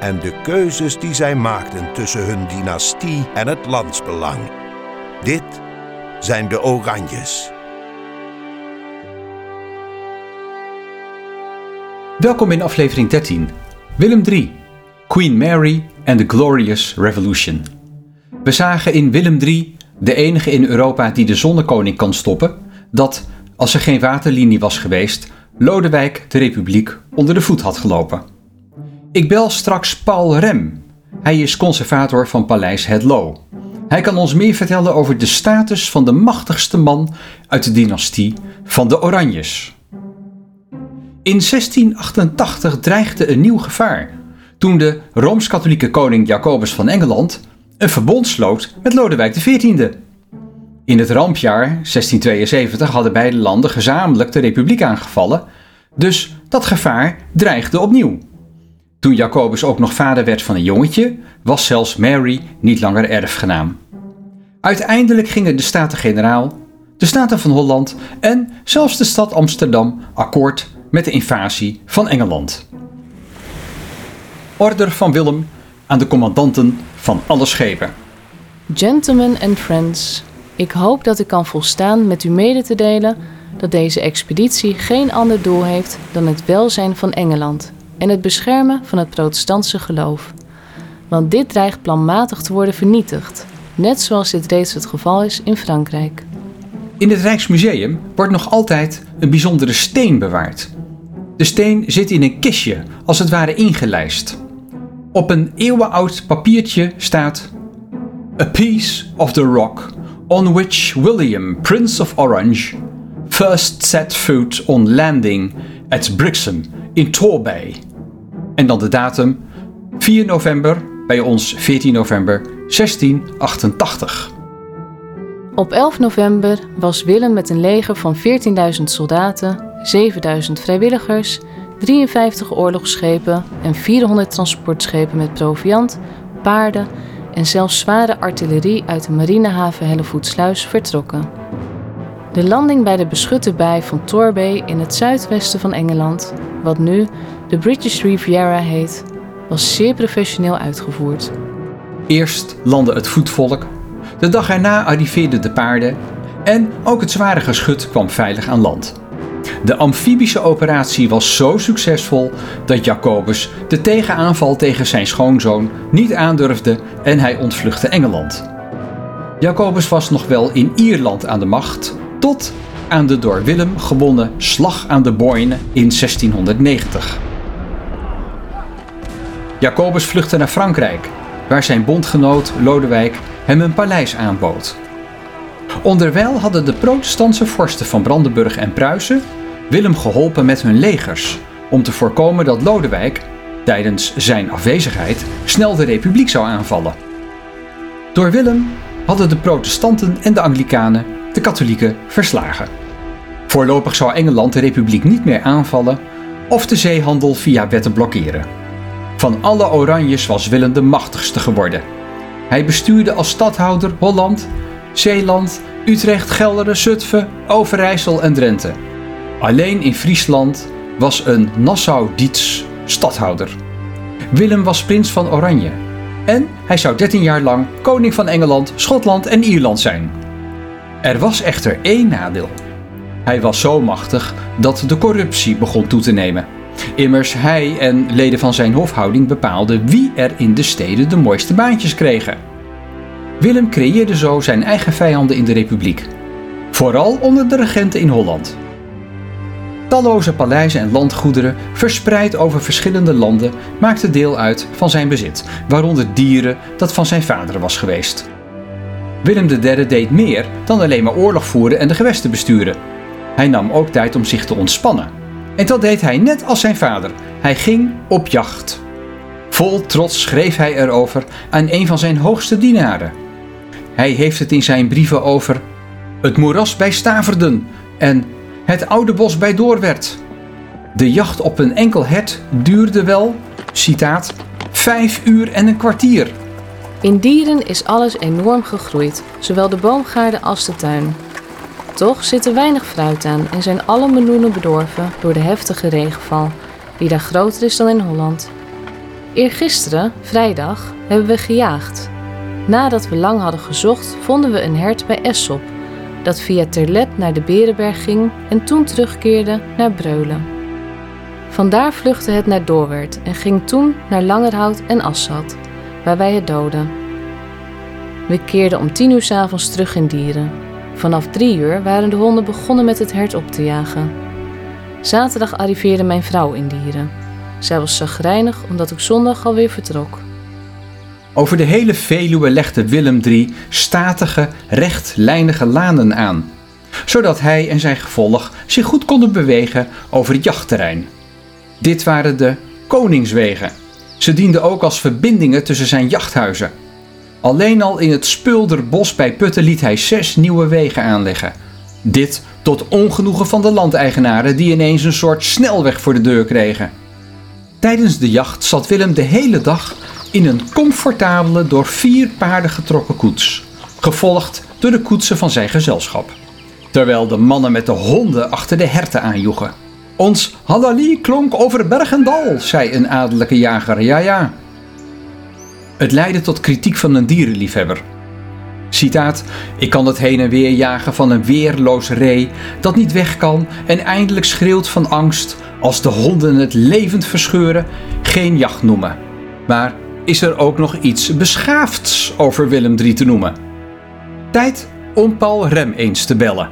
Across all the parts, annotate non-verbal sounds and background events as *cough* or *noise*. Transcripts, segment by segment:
En de keuzes die zij maakten tussen hun dynastie en het landsbelang. Dit zijn de Oranjes. Welkom in aflevering 13. Willem III, Queen Mary and the Glorious Revolution. We zagen in Willem III, de enige in Europa die de zonnekoning kan stoppen, dat, als er geen waterlinie was geweest, Lodewijk de Republiek onder de voet had gelopen. Ik bel straks Paul Rem. Hij is conservator van Paleis Het Loo. Hij kan ons meer vertellen over de status van de machtigste man uit de dynastie van de Oranjes. In 1688 dreigde een nieuw gevaar toen de rooms-katholieke koning Jacobus van Engeland een verbond sloot met Lodewijk XIV. In het rampjaar 1672 hadden beide landen gezamenlijk de republiek aangevallen, dus dat gevaar dreigde opnieuw. Toen Jacobus ook nog vader werd van een jongetje, was zelfs Mary niet langer erfgenaam. Uiteindelijk gingen de Staten-Generaal, de Staten van Holland en zelfs de stad Amsterdam akkoord met de invasie van Engeland. Order van Willem aan de commandanten van alle schepen. Gentlemen and friends, ik hoop dat ik kan volstaan met u mede te delen dat deze expeditie geen ander doel heeft dan het welzijn van Engeland en het beschermen van het protestantse geloof. Want dit dreigt planmatig te worden vernietigd, net zoals dit reeds het geval is in Frankrijk. In het Rijksmuseum wordt nog altijd een bijzondere steen bewaard. De steen zit in een kistje, als het ware ingelijst. Op een eeuwenoud papiertje staat: A piece of the rock on which William, Prince of Orange, first set foot on landing at Brixham in Torbay. En dan de datum 4 november, bij ons 14 november 1688. Op 11 november was Willem met een leger van 14.000 soldaten, 7.000 vrijwilligers, 53 oorlogsschepen en 400 transportschepen met proviand, paarden en zelfs zware artillerie uit de marinehaven Hellevoetsluis vertrokken. De landing bij de beschutte bij van Torbay in het zuidwesten van Engeland, wat nu de British Riviera heet, was zeer professioneel uitgevoerd. Eerst landde het voetvolk, de dag erna arriveerden de paarden en ook het zware geschut kwam veilig aan land. De amfibische operatie was zo succesvol dat Jacobus de tegenaanval tegen zijn schoonzoon niet aandurfde en hij ontvluchtte Engeland. Jacobus was nog wel in Ierland aan de macht, tot aan de door Willem gewonnen Slag aan de Boyne in 1690. Jacobus vluchtte naar Frankrijk, waar zijn bondgenoot Lodewijk hem een paleis aanbood. Onderwijl hadden de protestantse vorsten van Brandenburg en Pruisen Willem geholpen met hun legers om te voorkomen dat Lodewijk, tijdens zijn afwezigheid, snel de republiek zou aanvallen. Door Willem hadden de protestanten en de Anglikanen de katholieken verslagen. Voorlopig zou Engeland de republiek niet meer aanvallen of de zeehandel via wetten blokkeren. Van alle Oranjes was Willem de machtigste geworden. Hij bestuurde als stadhouder Holland, Zeeland, Utrecht, Gelderen, Zutphen, Overijssel en Drenthe. Alleen in Friesland was een Nassau-Dietz stadhouder. Willem was prins van Oranje. En hij zou 13 jaar lang koning van Engeland, Schotland en Ierland zijn. Er was echter één nadeel. Hij was zo machtig dat de corruptie begon toe te nemen. Immers hij en leden van zijn hofhouding bepaalden wie er in de steden de mooiste baantjes kregen. Willem creëerde zo zijn eigen vijanden in de republiek. Vooral onder de regenten in Holland. Talloze paleizen en landgoederen, verspreid over verschillende landen, maakten deel uit van zijn bezit, waaronder dieren dat van zijn vader was geweest. Willem III deed meer dan alleen maar oorlog voeren en de gewesten besturen. Hij nam ook tijd om zich te ontspannen. En dat deed hij net als zijn vader. Hij ging op jacht. Vol trots schreef hij erover aan een van zijn hoogste dienaren. Hij heeft het in zijn brieven over het moeras bij Staverden en het oude bos bij Doorwerd. De jacht op een enkel hert duurde wel, citaat, vijf uur en een kwartier. In dieren is alles enorm gegroeid, zowel de boomgaarden als de tuin. Toch zit er weinig fruit aan en zijn alle meloenen bedorven door de heftige regenval, die daar groter is dan in Holland. Eergisteren, vrijdag, hebben we gejaagd. Nadat we lang hadden gezocht, vonden we een hert bij Essop, dat via Terlet naar de Berenberg ging en toen terugkeerde naar Breulen. Vandaar vluchtte het naar Doorwerd en ging toen naar Langerhout en Assad, waar wij het doden. We keerden om tien uur s avonds terug in Dieren. Vanaf drie uur waren de honden begonnen met het hert op te jagen. Zaterdag arriveerde mijn vrouw in Dieren. Zij was zagrijnig omdat ik zondag alweer vertrok. Over de hele Veluwe legde Willem III statige, rechtlijnige lanen aan, zodat hij en zijn gevolg zich goed konden bewegen over het jachtterrein. Dit waren de koningswegen. Ze dienden ook als verbindingen tussen zijn jachthuizen. Alleen al in het Spulderbos bij Putten liet hij zes nieuwe wegen aanleggen. Dit tot ongenoegen van de landeigenaren die ineens een soort snelweg voor de deur kregen. Tijdens de jacht zat Willem de hele dag in een comfortabele door vier paarden getrokken koets, gevolgd door de koetsen van zijn gezelschap. Terwijl de mannen met de honden achter de herten aanjoegen. Ons halali klonk over berg en dal, zei een adellijke jager. Ja, ja. Het leidde tot kritiek van een dierenliefhebber. Citaat: Ik kan het heen en weer jagen van een weerloos ree dat niet weg kan en eindelijk schreeuwt van angst als de honden het levend verscheuren, geen jacht noemen. Maar is er ook nog iets beschaafds over Willem III te noemen? Tijd om Paul Rem eens te bellen.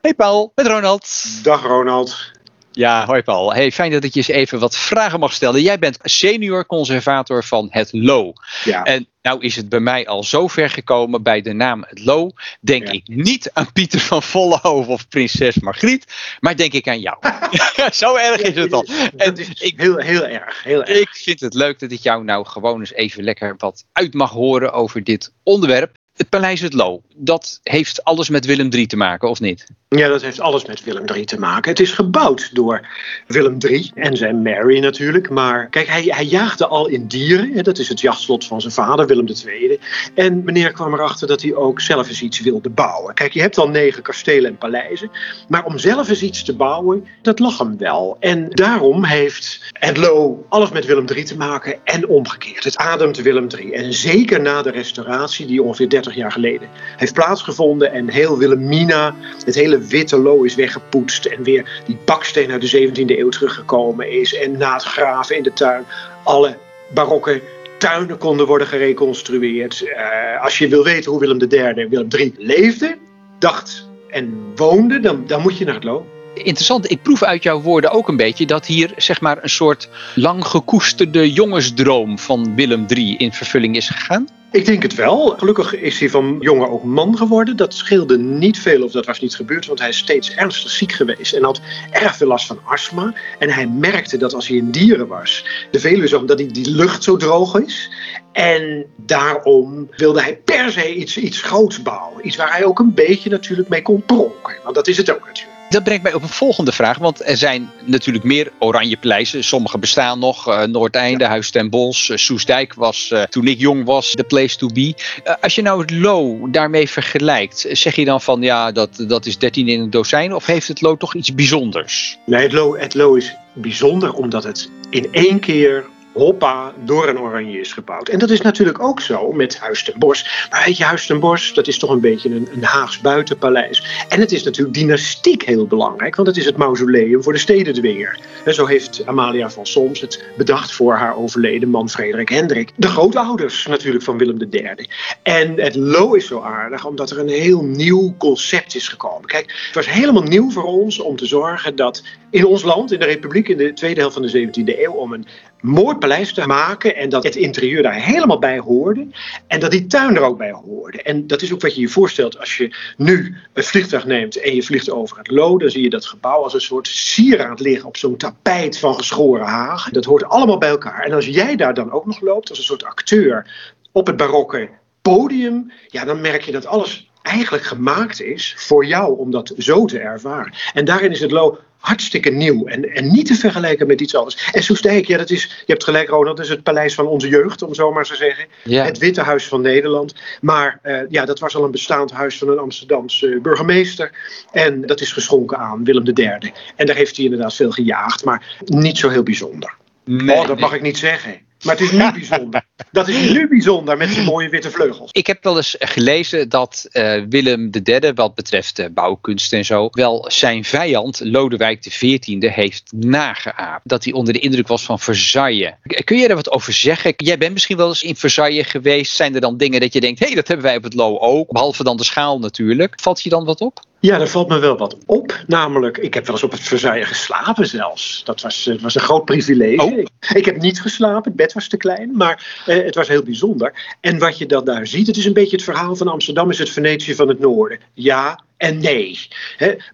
Hey Paul, met Ronald. Dag Ronald. Ja, hoi Paul. Hey, fijn dat ik je eens even wat vragen mag stellen. Jij bent senior conservator van het LO. Ja. En nou is het bij mij al zo ver gekomen bij de naam het LO. Denk Ja. ik niet aan Pieter van Vollenhoven of prinses Margriet, maar denk ik aan jou. *laughs* *laughs* zo erg is het al. En is ik, heel, heel erg. Heel erg. ik vind het leuk dat ik jou nou gewoon eens even lekker wat uit mag horen over dit onderwerp. Het Paleis het Lo, dat heeft alles met Willem III te maken, of niet? Ja, dat heeft alles met Willem III te maken. Het is gebouwd door Willem III en zijn Mary natuurlijk. Maar kijk, hij, hij jaagde al in dieren. Dat is het jachtslot van zijn vader, Willem II. En meneer kwam erachter dat hij ook zelf eens iets wilde bouwen. Kijk, je hebt al negen kastelen en paleizen. Maar om zelf eens iets te bouwen, dat lag hem wel. En daarom heeft Edlo alles met Willem III te maken en omgekeerd. Het ademt Willem III. En zeker na de restauratie, die ongeveer 30 jaar geleden heeft plaatsgevonden. En heel Wilhelmina, het hele witte is weggepoetst. En weer die baksteen uit de 17e eeuw teruggekomen is. En na het graven in de tuin alle barokke tuinen konden worden gereconstrueerd. Eh, als je wil weten hoe Willem III, Willem III leefde, dacht en woonde, dan, dan moet je naar het lo. Interessant, ik proef uit jouw woorden ook een beetje dat hier zeg maar een soort lang gekoesterde jongensdroom van Willem III in vervulling is gegaan. Ik denk het wel. Gelukkig is hij van jongen ook man geworden. Dat scheelde niet veel of dat was niet gebeurd, want hij is steeds ernstig ziek geweest en had erg veel last van astma. En hij merkte dat als hij in dieren was, de Veluwe zo, dat die, die lucht zo droog is. En daarom wilde hij per se iets, iets groots bouwen. Iets waar hij ook een beetje natuurlijk mee kon pronken. Want dat is het ook natuurlijk. Dat brengt mij op een volgende vraag, want er zijn natuurlijk meer oranje paleizen. Sommige bestaan nog. eh, Noordeinde, Huis ten Bosch, eh, Soesdijk was eh, toen ik jong was de place to be. Als je nou het Lo daarmee vergelijkt, zeg je dan van ja, dat, dat is 13 in een dozijn of heeft het Lo toch iets bijzonders? Nee, het Lo, het Lo is bijzonder omdat het in één keer hoppa door een oranje is gebouwd. En dat is natuurlijk ook zo met Huis ten Bosch. Maar weet je, Huis ten Bosch, dat is toch een beetje een, een Haags buitenpaleis. En het is natuurlijk dynastiek heel belangrijk, want het is het mausoleum voor de stedendwinger. En zo heeft Amalia van Soms het bedacht voor haar overleden man Frederik Hendrik. De grootouders natuurlijk van Willem III. En het Lo is zo aardig, omdat er een heel nieuw concept is gekomen. Kijk, het was helemaal nieuw voor ons om te zorgen dat in ons land, in de Republiek, in de tweede helft van de 17e eeuw, om een mooi paleis te maken. En dat het interieur daar helemaal bij hoorde. En dat die tuin er ook bij hoorde. En dat is ook wat je je voorstelt als je nu een vliegtuig neemt en je vliegt over het Loo. Dan zie je dat gebouw als een soort sieraad liggen op zo'n tapijt van geschoren hagen. Dat hoort allemaal bij elkaar. En als jij daar dan ook nog loopt als een soort acteur op het barokke podium, ja, dan merk je dat alles eigenlijk gemaakt is voor jou om dat zo te ervaren. En daarin is het Lo hartstikke nieuw en, en niet te vergelijken met iets anders. En Soestdijk, ja, dat is, je hebt gelijk Ronald, dat is het paleis van onze jeugd, om zo maar te zeggen. Het Witte Huis van Nederland. Maar uh, ja, dat was al een bestaand huis van een Amsterdamse burgemeester. En dat is geschonken aan Willem III. En daar heeft hij inderdaad veel gejaagd, maar niet zo heel bijzonder. Nee, oh, dat mag ik niet zeggen. Maar het is nu bijzonder. Dat is nu bijzonder met zijn mooie witte vleugels. Ik heb wel eens gelezen dat uh, Willem III, wat betreft uh, bouwkunst en zo, wel zijn vijand Lodewijk XIV heeft nageaapt. Dat hij onder de indruk was van Versailles. Kun je daar wat over zeggen? Jij bent misschien wel eens in Versailles geweest. Zijn er dan dingen dat je denkt, hé, hey, dat hebben wij op het Lo ook? Behalve dan de schaal natuurlijk. Valt je dan wat op? Ja, er valt me wel wat op. Namelijk, ik heb wel eens op het Versailles geslapen zelfs. Dat was, het was een groot privilege. Oh. Ik heb niet geslapen, het bed was te klein, maar eh, het was heel bijzonder. En wat je dan daar ziet, het is een beetje het verhaal van Amsterdam is het Venetië van het noorden. Ja, en nee.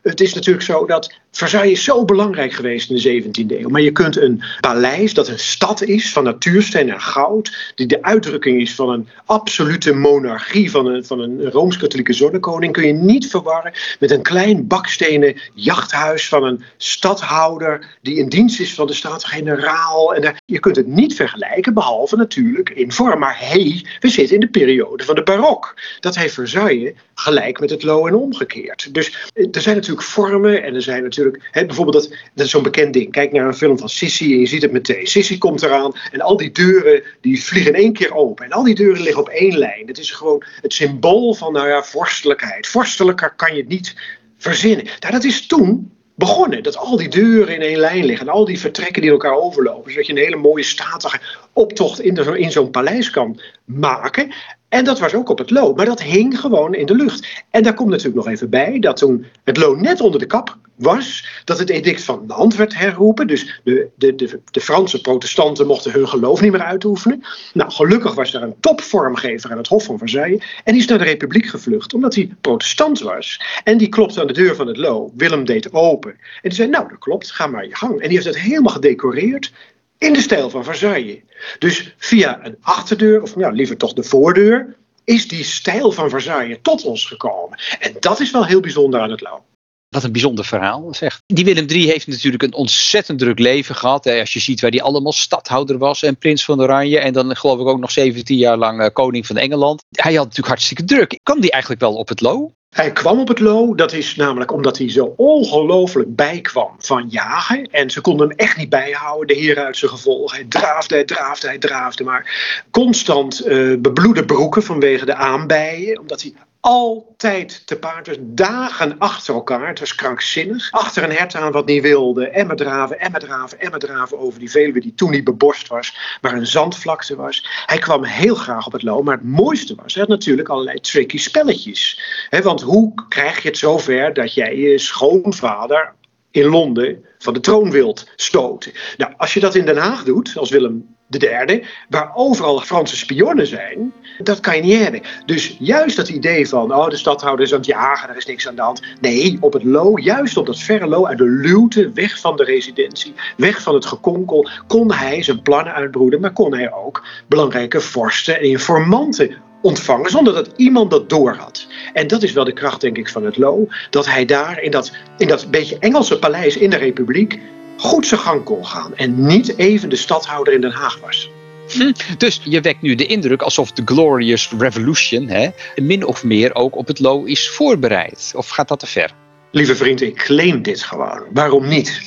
het is natuurlijk zo dat Versailles is zo belangrijk geweest in de 17e eeuw. Maar je kunt een paleis dat een stad is van natuursteen en goud, die de uitdrukking is van een absolute monarchie, van een, van een rooms-katholieke zonnekoning, kun je niet verwarren met een klein bakstenen jachthuis van een stadhouder die in dienst is van de staat-generaal. En je kunt het niet vergelijken, behalve natuurlijk in vorm. Maar hé, hey, we zitten in de periode van de barok. Dat heeft Versailles gelijk met het Lo en omgekeerd. Dus eh, er zijn natuurlijk vormen en er zijn natuurlijk, hè, bijvoorbeeld dat, dat is zo'n bekend ding. Kijk naar een film van Sissy en je ziet het meteen. Sissy komt eraan en al die deuren die vliegen in één keer open. En al die deuren liggen op één lijn. Het is gewoon het symbool van, nou ja, vorstelijkheid. Vorstelijker kan je het niet verzinnen. Nou, dat is toen begonnen. Dat al die deuren in één lijn liggen en al die vertrekken die elkaar overlopen. Zodat je een hele mooie statige optocht in, in zo'n paleis kan maken. En dat was ook op het loon, maar dat hing gewoon in de lucht. En daar komt natuurlijk nog even bij dat toen het loon net onder de kap was, dat het edict van Nantes werd herroepen. Dus de, de, de, de Franse protestanten mochten hun geloof niet meer uitoefenen. Nou, gelukkig was er een topvormgever aan het Hof van Versailles. En die is naar de Republiek gevlucht, omdat hij protestant was. En die klopte aan de deur van het Lo. Willem deed open. En die zei: Nou, dat klopt, ga maar je gang. En die heeft het helemaal gedecoreerd in de stijl van Versailles. Dus via een achterdeur, of nou, liever toch de voordeur, is die stijl van Versailles tot ons gekomen. En dat is wel heel bijzonder aan het Lau. Wat een bijzonder verhaal, zeg. Die Willem III heeft natuurlijk een ontzettend druk leven gehad. Als je ziet waar hij allemaal stadhouder was en prins van Oranje. En dan geloof ik ook nog 17 jaar lang eh, koning van Engeland. Hij had natuurlijk hartstikke druk. Kan die eigenlijk wel op het low? Hij kwam op het Lo, dat is namelijk omdat hij zo ongelooflijk bijkwam van jagen. En ze konden hem echt niet bijhouden, de heren uit zijn gevolgen. Hij draafde, hij draafde, hij draafde, maar constant uh, bebloede broeken vanwege de aanbijen. Omdat hij altijd te paard was, dagen achter elkaar. Het was krankzinnig. Achter een hert aan wat niet wilde. En maar draven, en maar draven, en maar draven over die Veluwe die toen niet beborst was. Waar een zandvlakte was. Hij kwam heel graag op het loon. Maar het mooiste was, hij had natuurlijk allerlei tricky spelletjes. want hoe krijg je het zover dat jij je schoonvader in Londen van de troon wilt stoten? Nou, als je dat in Den Haag doet, als Willem de derde, waar overal Franse spionnen zijn, dat kan je niet hebben. Dus juist dat idee van, oh, de stadhouder is aan het jagen, er is niks aan de hand. Nee, op het Lo, juist op dat verre Lo, uit de luwte, weg van de residentie, weg van het gekonkel, kon hij zijn plannen uitbroeden, maar kon hij ook belangrijke vorsten en informanten ontvangen zonder dat iemand dat door had. En dat is wel de kracht, denk ik, van het Lo. Dat hij daar in dat, in dat beetje Engelse paleis in de Republiek goed zijn gang kon gaan en niet even de stadhouder in Den Haag was. Hm, dus je wekt nu de indruk alsof de Glorious Revolution hè, min of meer ook op het low is voorbereid. Of gaat dat te ver? Lieve vriend, ik claim dit gewoon. Waarom niet?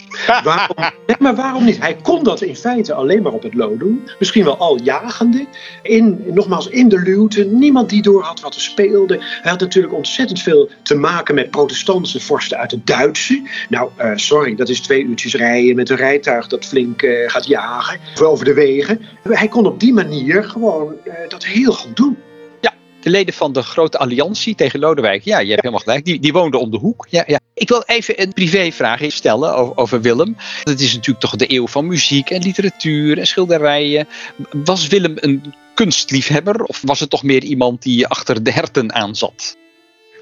Waarom, maar waarom niet? Hij kon dat in feite alleen maar op het lood doen. Misschien wel al jagende. In, nogmaals, in de luwte. Niemand die door had wat er speelde. Hij had natuurlijk ontzettend veel te maken met protestantse vorsten uit het Duitse. Nou, uh, sorry, dat is twee uurtjes rijden met een rijtuig dat flink uh, gaat jagen. Over de wegen. Hij kon op die manier gewoon uh, dat heel goed doen. De leden van de grote alliantie tegen Lodewijk, ja, je hebt helemaal gelijk, die, die woonden om de hoek. Ja, ja. Ik wil even een privévraag stellen over, over Willem. Het is natuurlijk toch de eeuw van muziek en literatuur en schilderijen. Was Willem een kunstliefhebber of was het toch meer iemand die achter de herten aan zat?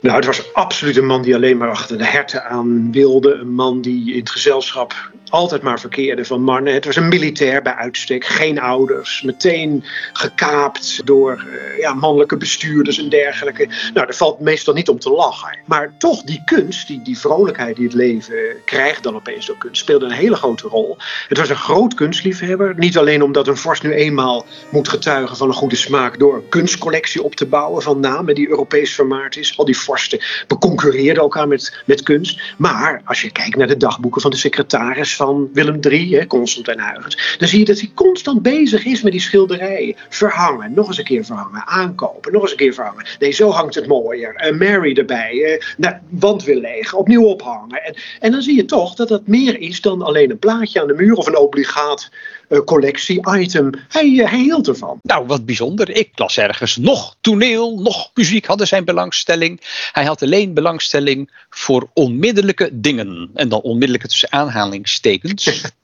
Nou, het was absoluut een man die alleen maar achter de herten aan wilde. Een man die in het gezelschap altijd maar verkeerde van mannen. Het was een militair bij uitstek, geen ouders. Meteen gekaapt door uh, ja, mannelijke bestuurders en dergelijke. Nou, daar valt meestal niet om te lachen. Maar toch, die kunst, die, die vrolijkheid die het leven krijgt dan opeens door kunst, speelde een hele grote rol. Het was een groot kunstliefhebber. Niet alleen omdat een vorst nu eenmaal moet getuigen van een goede smaak door een kunstcollectie op te bouwen van namen die Europees vermaard is. Al die vorsten beconcurreerden elkaar met, met kunst. Maar als je kijkt naar de dagboeken van de secretaris van Willem III, Constantijn Huygens, dan zie je dat hij constant bezig is met die schilderijen. Verhangen, nog eens een keer verhangen, aankopen, nog eens een keer verhangen. Nee, zo hangt het mooier. Uh, Mary erbij, nou, wand weer leeg, opnieuw ophangen. En, en dan zie je toch dat dat meer is dan alleen een plaatje aan de muur of een obligaat collectie-item. Hij, hij hield ervan. Nou, wat bijzonder. Ik las ergens nog toneel, nog muziek hadden zijn belangstelling. Hij had alleen belangstelling voor onmiddellijke dingen. En dan onmiddellijke tussen aanhalingstekens. *laughs*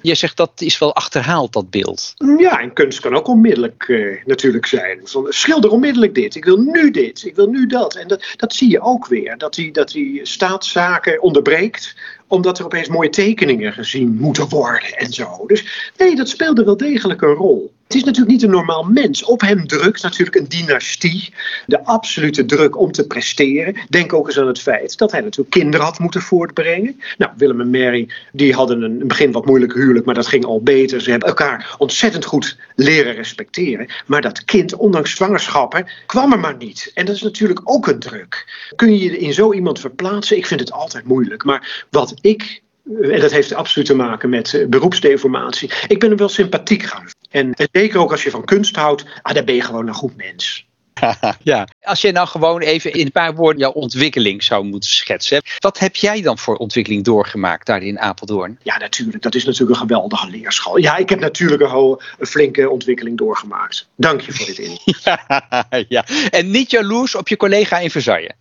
Je zegt dat is wel achterhaald, dat beeld. Ja, en kunst kan ook onmiddellijk uh, natuurlijk zijn. Van, schilder onmiddellijk dit, ik wil nu dit, ik wil nu dat. En dat, dat zie je ook weer, dat hij, dat hij staatszaken onderbreekt omdat er opeens mooie tekeningen gezien moeten worden en zo. Dus nee, dat speelde wel degelijk een rol. Het is natuurlijk niet een normaal mens. Op hem drukt natuurlijk een dynastie. De absolute druk om te presteren. Denk ook eens aan het feit dat hij natuurlijk kinderen had moeten voortbrengen. Nou, Willem en Mary die hadden een begin wat moeilijk huwelijk, maar dat ging al beter. Ze hebben elkaar ontzettend goed leren respecteren. Maar dat kind, ondanks zwangerschappen, kwam er maar niet. En dat is natuurlijk ook een druk. Kun je je in zo iemand verplaatsen? Ik vind het altijd moeilijk. Maar wat ik en dat heeft absoluut te maken met uh, beroepsdeformatie. Ik ben er wel sympathiek gaan. En zeker ook als je van kunst houdt, ah, dan ben je gewoon een goed mens. *laughs* ja, als je nou gewoon even in een paar woorden jouw ontwikkeling zou moeten schetsen. Wat heb jij dan voor ontwikkeling doorgemaakt daar in Apeldoorn? Ja, natuurlijk. Dat is natuurlijk een geweldige leerschool. Ja, ik heb natuurlijk een, een flinke ontwikkeling doorgemaakt. Dank je voor dit in. *laughs* ja, ja, en niet jaloers op je collega in Versailles?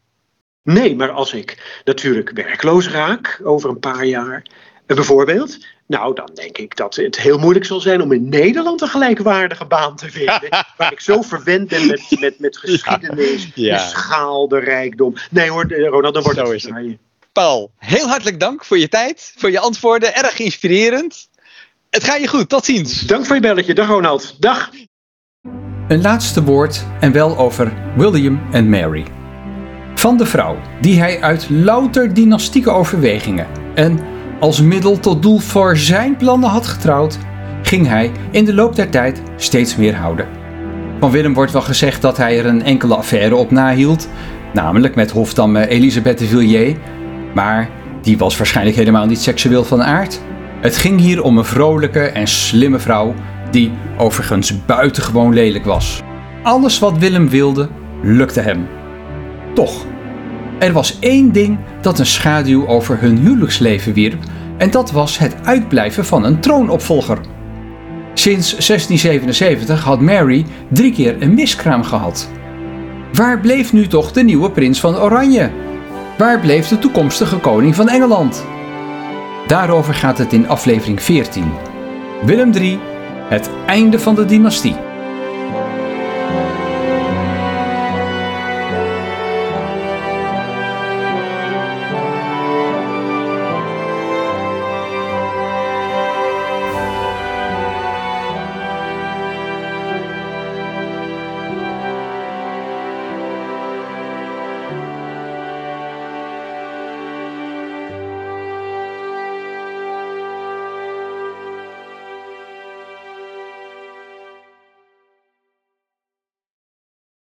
Nee, maar als ik natuurlijk werkloos raak over een paar jaar, eh, bijvoorbeeld, nou, dan denk ik dat het heel moeilijk zal zijn om in Nederland een gelijkwaardige baan te vinden. *laughs* waar ik zo verwend ben met, met, met geschiedenis, de schaal, de rijkdom. Nee hoor, eh, Ronald, dan wordt het het. Paul, heel hartelijk dank voor je tijd, voor je antwoorden. Erg inspirerend. Het gaat je goed, tot ziens. Dank voor je belletje. Dag Ronald. Dag. Een laatste woord en wel over William en Mary van de vrouw, die hij uit louter dynastieke overwegingen en als middel tot doel voor zijn plannen had getrouwd, ging hij in de loop der tijd steeds meer houden. Van Willem wordt wel gezegd dat hij er een enkele affaire op nahield, namelijk met hofdame Elisabeth de Villiers, maar die was waarschijnlijk helemaal niet seksueel van aard. Het ging hier om een vrolijke en slimme vrouw die overigens buitengewoon lelijk was. Alles wat Willem wilde, lukte hem. Toch, er was één ding dat een schaduw over hun huwelijksleven wierp, en dat was het uitblijven van een troonopvolger. Sinds 1677 had Mary drie keer een miskraam gehad. Waar bleef nu toch de nieuwe prins van Oranje? Waar bleef de toekomstige koning van Engeland? Daarover gaat het in aflevering 14. Willem III, het einde van de dynastie.